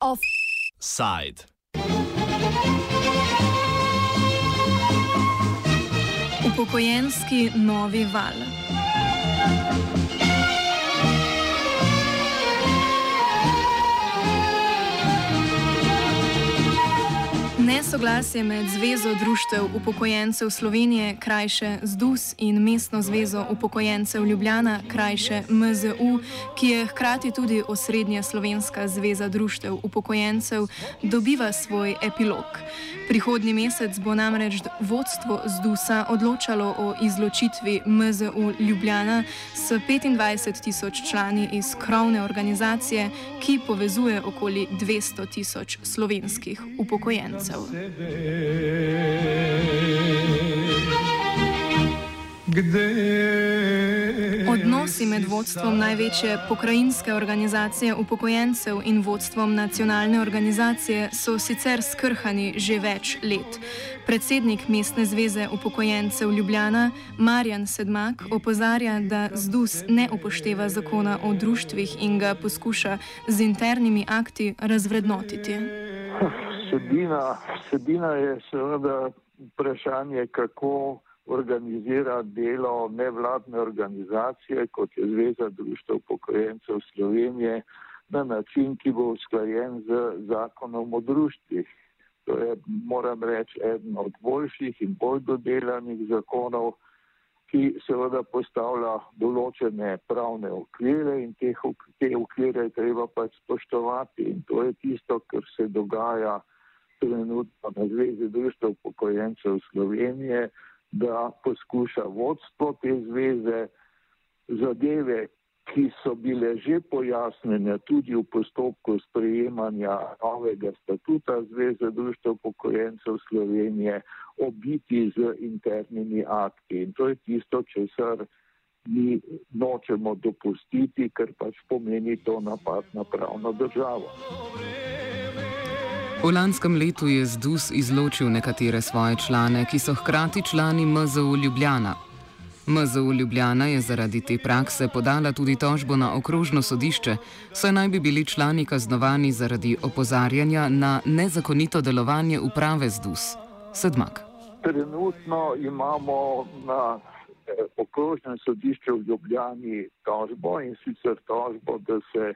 Offside. Upokojenski novi val. Nesoglasje med Zvezo društev upokojencev Slovenije, krajše ZDUS in Mestno zvezo upokojencev Ljubljana, krajše MZU, ki je hkrati tudi osrednja slovenska zveza društev upokojencev, dobiva svoj epilog. Prihodnji mesec bo namreč vodstvo ZDUS-a odločalo o izločitvi MZU Ljubljana s 25 tisoč člani iz krovne organizacije, ki povezuje okoli 200 tisoč slovenskih upokojencev. Odnosi med vodstvom največje pokrajinske organizacije upokojencev in vodstvom nacionalne organizacije so sicer skrhani že več let. Predsednik Mestne zveze upokojencev Ljubljana Marjan Sedmak opozarja, da ZDUS ne upošteva zakona o društvih in ga poskuša z internimi akti razvrednotiti. Vsebina, vsebina je seveda vprašanje, kako organizira delo nevladne organizacije, kot je Zveza društva upokojencev Slovenije, na način, ki bo usklajen z zakonom o društvih. To je, moram reči, eden od boljših in bolj dodelanih zakonov, ki seveda postavlja določene pravne okvire in teh, te okvire je treba pač spoštovati. In to je tisto, kar se dogaja trenutno na Zvezi društva upokojencev Slovenije, da poskuša vodstvo te zveze zadeve, ki so bile že pojasnjene tudi v postopku sprejemanja novega statuta Zveze društva upokojencev Slovenije, obiti z internimi akti. In to je tisto, česar mi nočemo dopustiti, ker pač pomeni to napad na pravno državo. V lanskem letu je ZDUS izločil nekatere svoje člane, ki so hkrati člani MZU Ljubljana. MZU Ljubljana je zaradi te prakse podala tudi tožbo na okrožno sodišče, saj naj bi bili člani kaznovani zaradi opozarjanja na nezakonito delovanje uprave ZDUS. Sedmak. Trenutno imamo na eh, okrožnem sodišču v Ljubljani tožbo in sicer tožbo, da se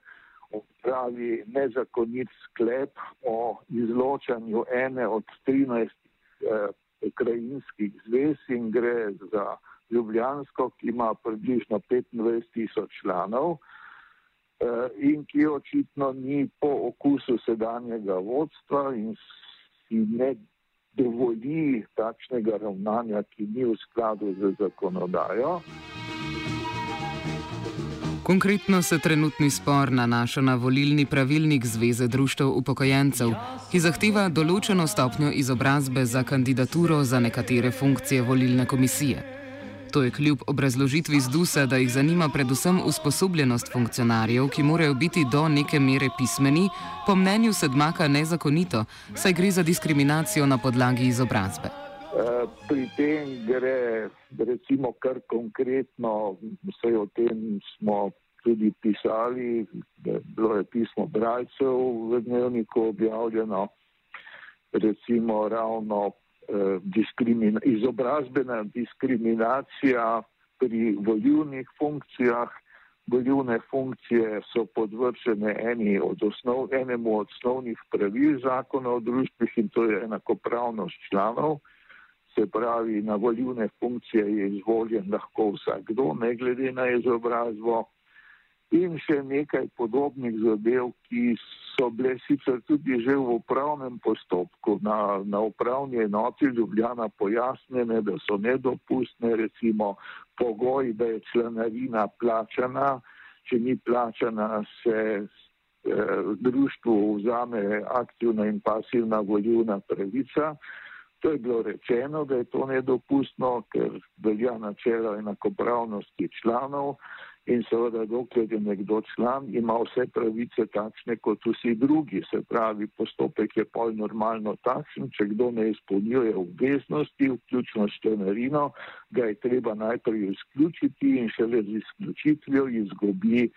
pravi nezakonit sklep o izločanju ene od 13 eh, krajinskih zvez in gre za Ljubljansko, ki ima približno 25 tisoč članov eh, in ki očitno ni po okusu sedanjega vodstva in si ne dovoli takšnega ravnanja, ki ni v skladu z zakonodajo. Konkretno se trenutni spor nanaša na volilni pravilnik Zveze društev upokojencev, ki zahteva določeno stopnjo izobrazbe za kandidaturo za nekatere funkcije volilne komisije. To je kljub obrazložitvi ZDUS-a, da jih zanima predvsem usposobljenost funkcionarjev, ki morajo biti do neke mere pismeni, po mnenju sedmaka nezakonito, saj gre za diskriminacijo na podlagi izobrazbe. Eh, pri tem gre recimo kar konkretno, vse o tem smo tudi pisali, bilo je pismo bralcev v dnevniku objavljeno, recimo ravno eh, diskrimina, izobrazbena diskriminacija pri volivnih funkcijah. Volivne funkcije so podvršene eni od osnov, enemu od osnovnih pravil zakona o družbih in to je enakopravnost članov. Se pravi, na volivne funkcije je izvoljen lahko vsakdo, ne glede na izobrazbo. In še nekaj podobnih zadev, ki so bile sicer tudi že v upravnem postopku. Na, na upravni enoti Ljubljana pojasnjene, da so nedopustne, recimo pogoj, da je članarina plačana, če ni plačana, se eh, društvu vzame aktivna in pasivna volivna pravica. To je bilo rečeno, da je to nedopustno, ker velja načelo enakopravnosti članov In seveda, dokler je nekdo član, ima vse pravice takšne kot vsi drugi. Se pravi, postopek je pol normalno takšen, če kdo ne izpolnjuje obveznosti, vključno s članarino, ga je treba najprej izključiti in šele z izključitvijo izgubi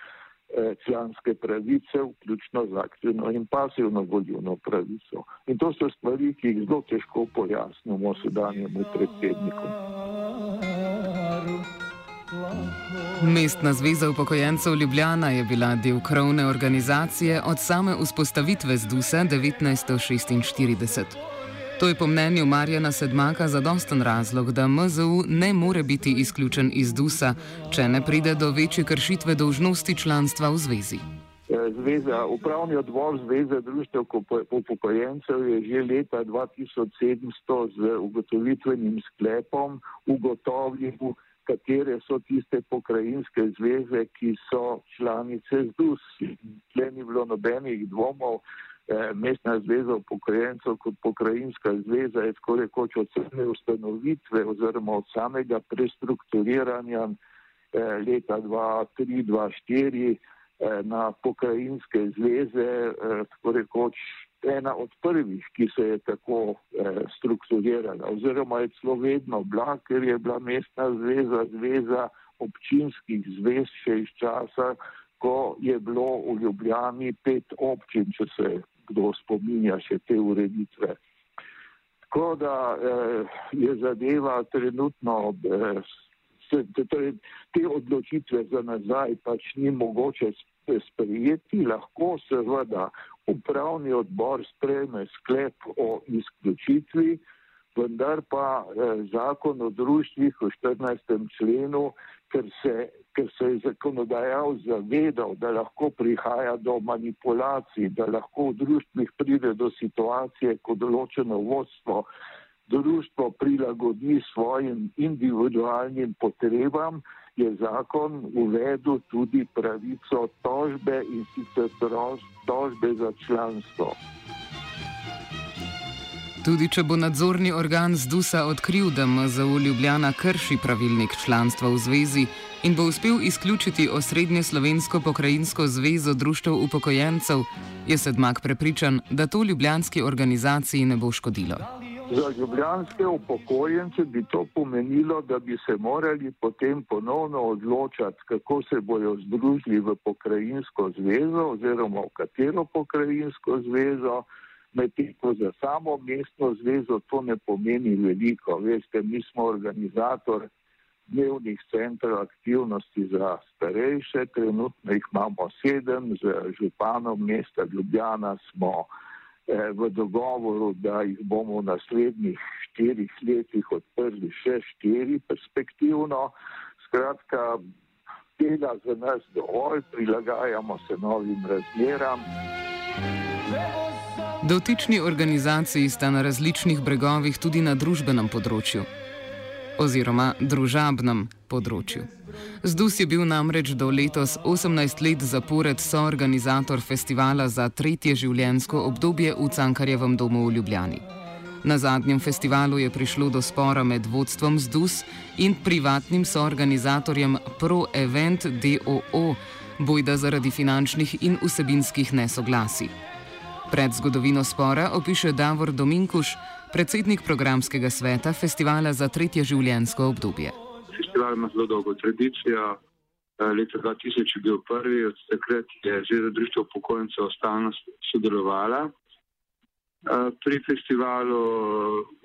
članske pravice, vključno z aktivno in pasivno volilno pravico. In to so stvari, ki jih zelo težko pojasnimo sedanjemu predsedniku. Mestna zveza upokojencev Ljubljana je bila del krovne organizacije od same vzpostavitve ZDUS-a 1946. To je po mnenju Marjana Sedmaka zadosten razlog, da MZU ne more biti izključen iz ZDUS-a, če ne pride do večje kršitve dolžnosti članstva v zvezi. Zveza, upravni odbor Zveze društev upokojencev je že leta 2700 z ugotovitvenim sklepom ugotovil, katere so tiste pokrajinske zveze, ki so članice ZDUS. Tle ni bilo nobenih dvomov. Eh, Mestna zveza upokojencev kot pokrajinska zveza je tako rekoč od same ustanovitve oziroma od samega prestrukturiranja eh, leta 2003-2004 eh, na pokrajinske zveze, tako rekoč ena od prvih, ki se je tako strukturirala, oziroma je celo vedno bila, ker je bila mestna zveza, zveza občinskih zvez še iz časa, ko je bilo v Ljubljani pet občin, če se kdo spominja še te ureditve. Tako da eh, je zadeva trenutno, eh, se, torej, te odločitve za nazaj pač ni mogoče sprejeti, lahko seveda upravni odbor sprejme sklep o izključitvi, vendar pa eh, zakon o društvih v 14. členu, ker se, ker se je zakonodajal zavedal, da lahko prihaja do manipulacij, da lahko v društvih pride do situacije, ko določeno vodstvo društvo prilagodi svojim individualnim potrebam, je zakon uvedel tudi pravico tožbe in sicer tožbe za članstvo. Tudi če bo nadzorni organ ZDUS-a odkril, da MZU Ljubljana krši pravilnik članstva v zvezi in bo uspel izključiti osrednje slovensko pokrajinsko zvezo društev upokojencev, je sedmak prepričan, da to ljubljanski organizaciji ne bo škodilo. Za ljubljanske upokojence bi to pomenilo, da bi se morali potem ponovno odločati, kako se bojo združili v pokrajinsko zvezo oziroma v katero pokrajinsko zvezo, medtem ko za samo mestno zvezo to ne pomeni veliko. Veste, mi smo organizator dnevnih centrov aktivnosti za starejše, trenutno jih imamo sedem, z županom mesta Ljubljana smo. Eh, v dogovoru, da jih bomo v naslednjih štirih letih odprli še štiri perspektivno. Skratka, tega za nas dovolj, prilagajamo se novim razmeram. Dotični organizaciji sta na različnih bregovih tudi na družbenem področju oziroma družabnem področju. Zdus je bil namreč do letos 18 let zapored soorganizator festivala za tretje življenjsko obdobje v Cankarjevem domu v Ljubljani. Na zadnjem festivalu je prišlo do spora med vodstvom Zdus in privatnim soorganizatorjem Pro Event DOO, bojda zaradi finančnih in vsebinskih nesoglasij. Pred zgodovino spora opiše Davor Dominkuš, predsednik programskega sveta festivala za tretje življenjsko obdobje festival ima zelo dolgo tradicijo. Eh, leta 2000 je bil prvi, od takrat je Zveza društva upokojencev stalno sodelovala. Eh, pri festivalu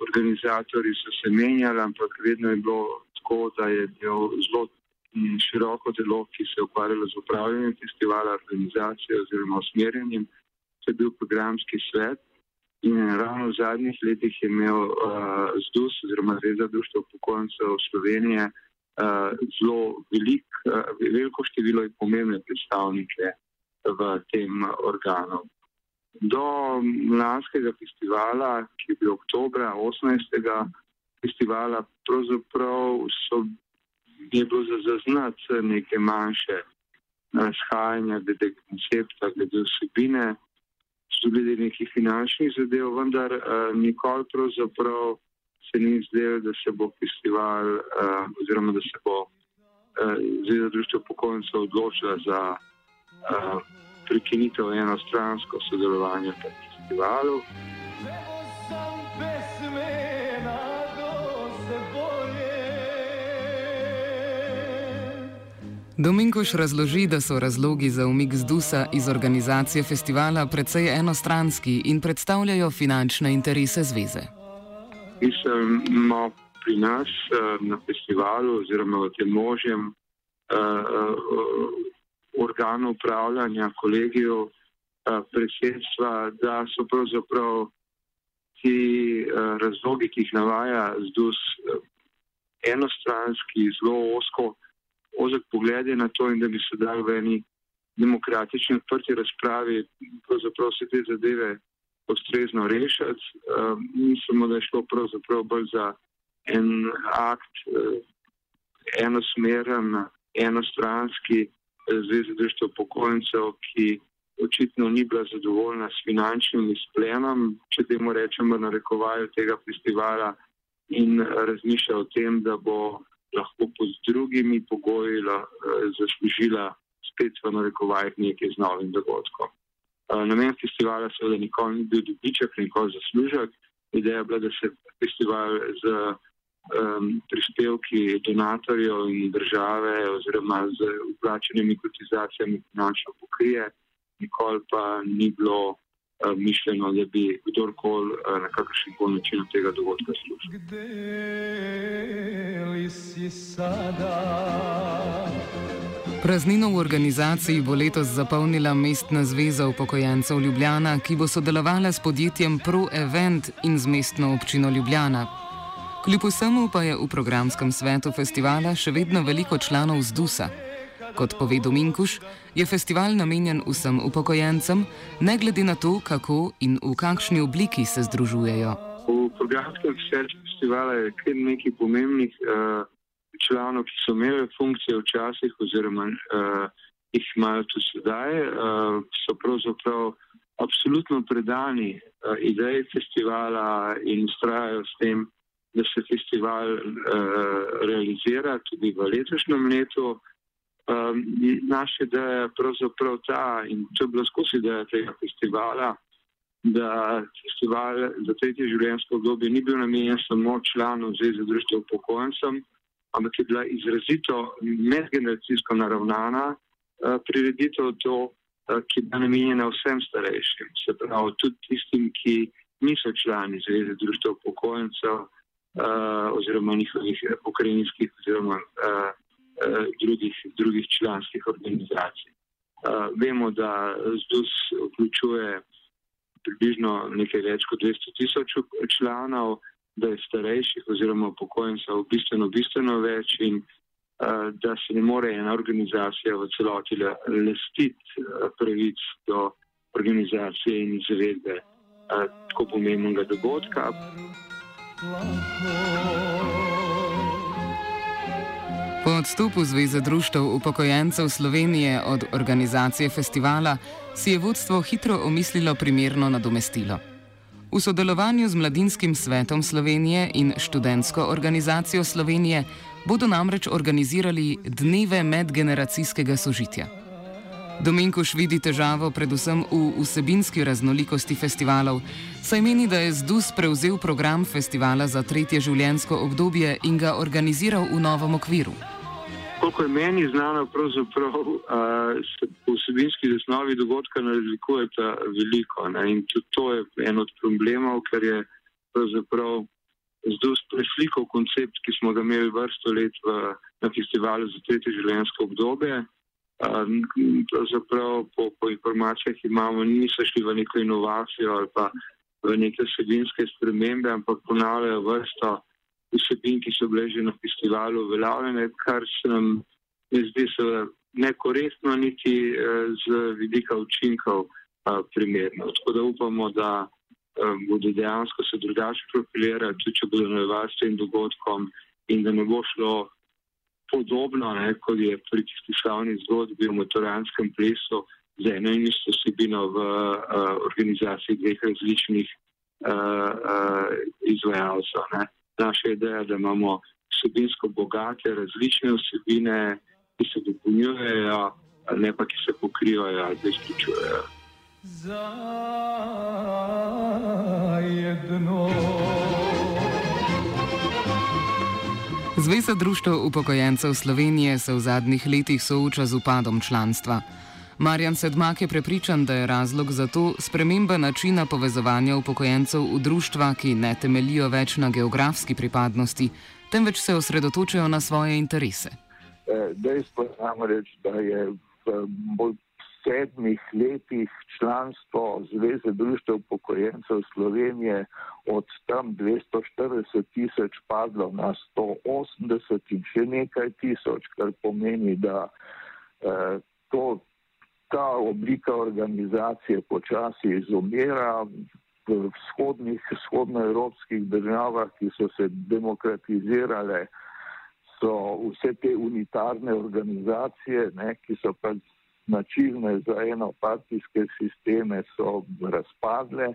organizatori so se menjali, ampak vedno je bilo tako, da je bil zelo mm, široko delo, ki se je ukvarjalo z upravljanjem festivala, organizacijo oziroma usmerjanjem. To je bil programski svet. In ravno v zadnjih letih je imel uh, ZDUS, oziroma Zveza društva upokojencev Slovenije, uh, uh, zelo velik, uh, veliko število in pomembne predstavnike v tem organu. Do lanskega festivala, ki je bil oktober 18. festivala, pravzaprav so, je bilo zaznati neke manjše uh, shajanja glede koncepta, glede vsebine, tudi glede nekih finančnih zadev, vendar uh, nikoli pravzaprav se ni zdelo, da se bo festival uh, oziroma da se bo Zveza društva upokojencev odločila za prekinitev enostransko sodelovanje na festivalu. Dominkoš razloži, da so razlogi za umik z Dusa iz organizacije festivala precej enostranski in predstavljajo finančne interese zveze. Mi smo pri nas uh, na festivalu oziroma v tem možem uh, uh, organu upravljanja kolegijev uh, predsedstva, da so pravzaprav ti razlogi, ki jih navaja z Dus, uh, enostranski, zelo osko ozek pogled na to in da bi se dal v eni demokratični odprti razpravi pravzaprav vse te zadeve ustrezno rešiti. Uh, mislimo, da je šlo pravzaprav bolj za en akt, uh, enosmeren, enostranski uh, zveze društva pokojnicev, ki očitno ni bila zadovoljna s finančnim izplenom, če temu rečemo, narekovaju tega festivala in razmišlja o tem, da bo lahko pod drugimi pogoji la, eh, zaslužila spet v narekovajih nekaj z novim dogodkom. Eh, namen festivala seveda nikoli ni bil dobiček, nikoli zaslužek. Ideja je bila, da se festival z um, prispevki donatorjev in države oziroma z uplačenimi kotizacijami finančno pokrije, nikoli pa ni bilo mišljeno, da bi kdorkoli uh, na kakršen koli način tega dogodka služil. Praznino v organizaciji bo letos zapolnila mestna zveza upokojencev Ljubljana, ki bo sodelovala s podjetjem ProEvent in z mestno občino Ljubljana. Kljub vsemu pa je v programskem svetu festivala še vedno veliko članov z DUSA. Kot pove Dominkuš, je festival namenjen vsem upokojencem, ne glede na to, kako in v kakšni obliki se združujejo. V programskem svetu festivala je kar nekaj pomembnih uh, članov, ki so imeli funkcije včasih, oziroma uh, jih imajo tudi sedaj, uh, so pravzaprav absolutno predani uh, ideji festivala in ustrajajo s tem, da se festival uh, realizira tudi v letošnjem letu. Um, naša ideja je pravzaprav ta, in to je bilo skozi idejo tega festivala, da festival za tretje življenjsko obdobje ni bil namenjen samo članom Zveze društva upokojencem, ampak je bila izrazito medgeneracijsko naravnana uh, prireditev to, uh, ki je namenjena vsem starejšim, se pravi tudi tistim, ki niso člani Zveze društva upokojencev uh, oziroma njihovih pokrajinskih oziroma uh, drugih, drugih članskih organizacij. Uh, vemo, da ZDUS vključuje približno nekaj več kot 200 tisoč članov, da je starejših oziroma upokojencev bistveno, bistveno več in uh, da se ne more ena organizacija v celoti lastiti pravic do organizacije in izvedbe tako pomembnega dogodka. Lahko. Odstopu Zveze društev upokojencev Slovenije od organizacije festivala si je vodstvo hitro omislilo primerno nadomestilo. V sodelovanju z Mladinskim svetom Slovenije in študentsko organizacijo Slovenije bodo namreč organizirali dneve medgeneracijskega sožitja. Dominkuš vidi težavo predvsem v vsebinski raznolikosti festivalov, saj meni, da je ZDUS prevzel program festivala za tretje življenjsko obdobje in ga organiziral v novem okviru. Koliko je meni znano, pravzaprav se po vsebinski zasnovi dogodka ne razlikujeta veliko. Ne? In tudi to je en od problemov, ker je pravzaprav zdaj preslikal koncept, ki smo ga imeli vrsto let v, na festivalu za tretje življenjsko obdobje. Pravzaprav po, po informacijah imamo, niso šli v neko inovacijo ali pa v neke vsebinske spremembe, ampak ponavljajo vrsto vsebin, ki so bile že na festivalu uveljavljene, kar se nam ne zdi nekoristno, niti eh, z vidika učinkov eh, primerno. Tako da upamo, da eh, bodo dejansko se drugače profilirali, tudi če bodo nadaljevali s tem dogodkom in da ne bo šlo podobno, ne, kot je pri tisti slavni zgodbi o motoranskem plesu z eno in isto vsebino v uh, organizaciji dveh različnih uh, uh, izvajalcev naša ideja, da imamo vsebinsko bogate, različne vsebine, ki se dopolnjujejo, ne pa ki se pokrivajo ali izključujejo. Zveza društva upokojencev Slovenije se v zadnjih letih sooča z upadom članstva. Marjan Sedmak je prepričan, da je razlog za to sprememba načina povezovanja upokojencev v društva, ki ne temelijo več na geografski pripadnosti, temveč se osredotočajo na svoje interese. E, dejstvo je namreč, da je v sedmih letih članstvo Zveze društva upokojencev Slovenije od tam 240 tisoč padlo na 180 in še nekaj tisoč, kar pomeni, da eh, to ta oblika organizacije počasi izumira. V vzhodnih, vzhodnoevropskih državah, ki so se demokratizirale, so vse te unitarne organizacije, ne, ki so pač značilne za enopartijske sisteme, so razpadle.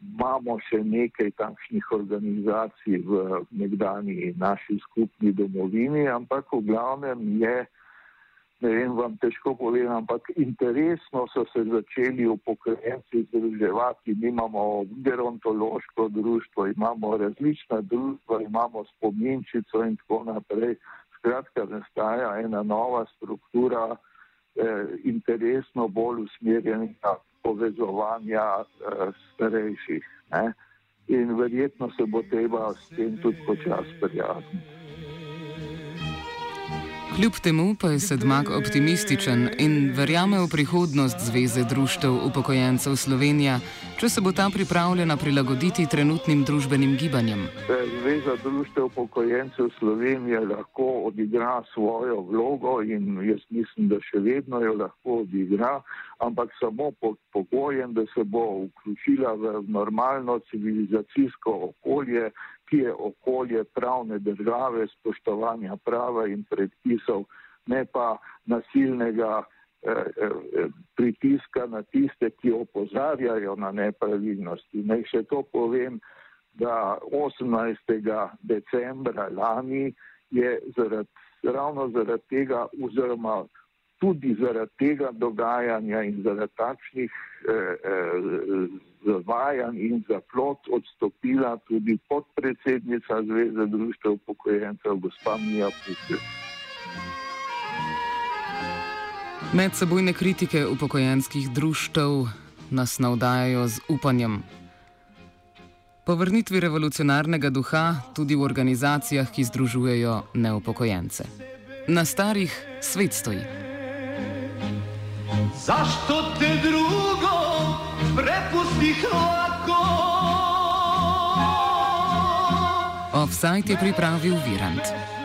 Imamo še nekaj takšnih organizacij v nekdani naši skupni domovini, ampak v glavnem je ne vem, vam težko povem, ampak interesno so se začeli upokojenci združevati. Mi imamo gerontološko društvo, imamo različna društva, imamo spominčico in tako naprej. Skratka, nastaja ena nova struktura, eh, interesno bolj usmerjena povezovanja eh, starejših. Ne? In verjetno se bo treba s tem tudi počasi prijaviti. Kljub temu pa je sedmak optimističen in verjame v prihodnost Zveze društev upokojencev Slovenija, če se bo ta pripravljena prilagoditi trenutnim družbenim gibanjem. Zveza društev upokojencev Slovenije lahko odigra svojo vlogo in jaz mislim, da še vedno jo lahko odigra, ampak samo pod pogojem, da se bo vključila v normalno civilizacijsko okolje, ki je okolje pravne države, spoštovanja prava in predpisov, ne pa nasilnega pritiska na tiste, ki opozarjajo na nepravilnosti. Naj še to povem, da 18. decembra lani je zaradi, ravno zaradi tega oziroma tudi zaradi tega dogajanja in zaradi takšnih eh, eh, zavajanj in zaplot odstopila tudi podpredsednica Zveze društva upokojencev, gospa Mija Pustil. Medsebojne kritike upokojenskih društev nas navdajajo z upanjem. Po vrnitvi revolucionarnega duha tudi v organizacijah, ki združujejo neupokojence. Na starih svet stoji. Zašto te drugo prepustih lako? Offside je pripravil Virant.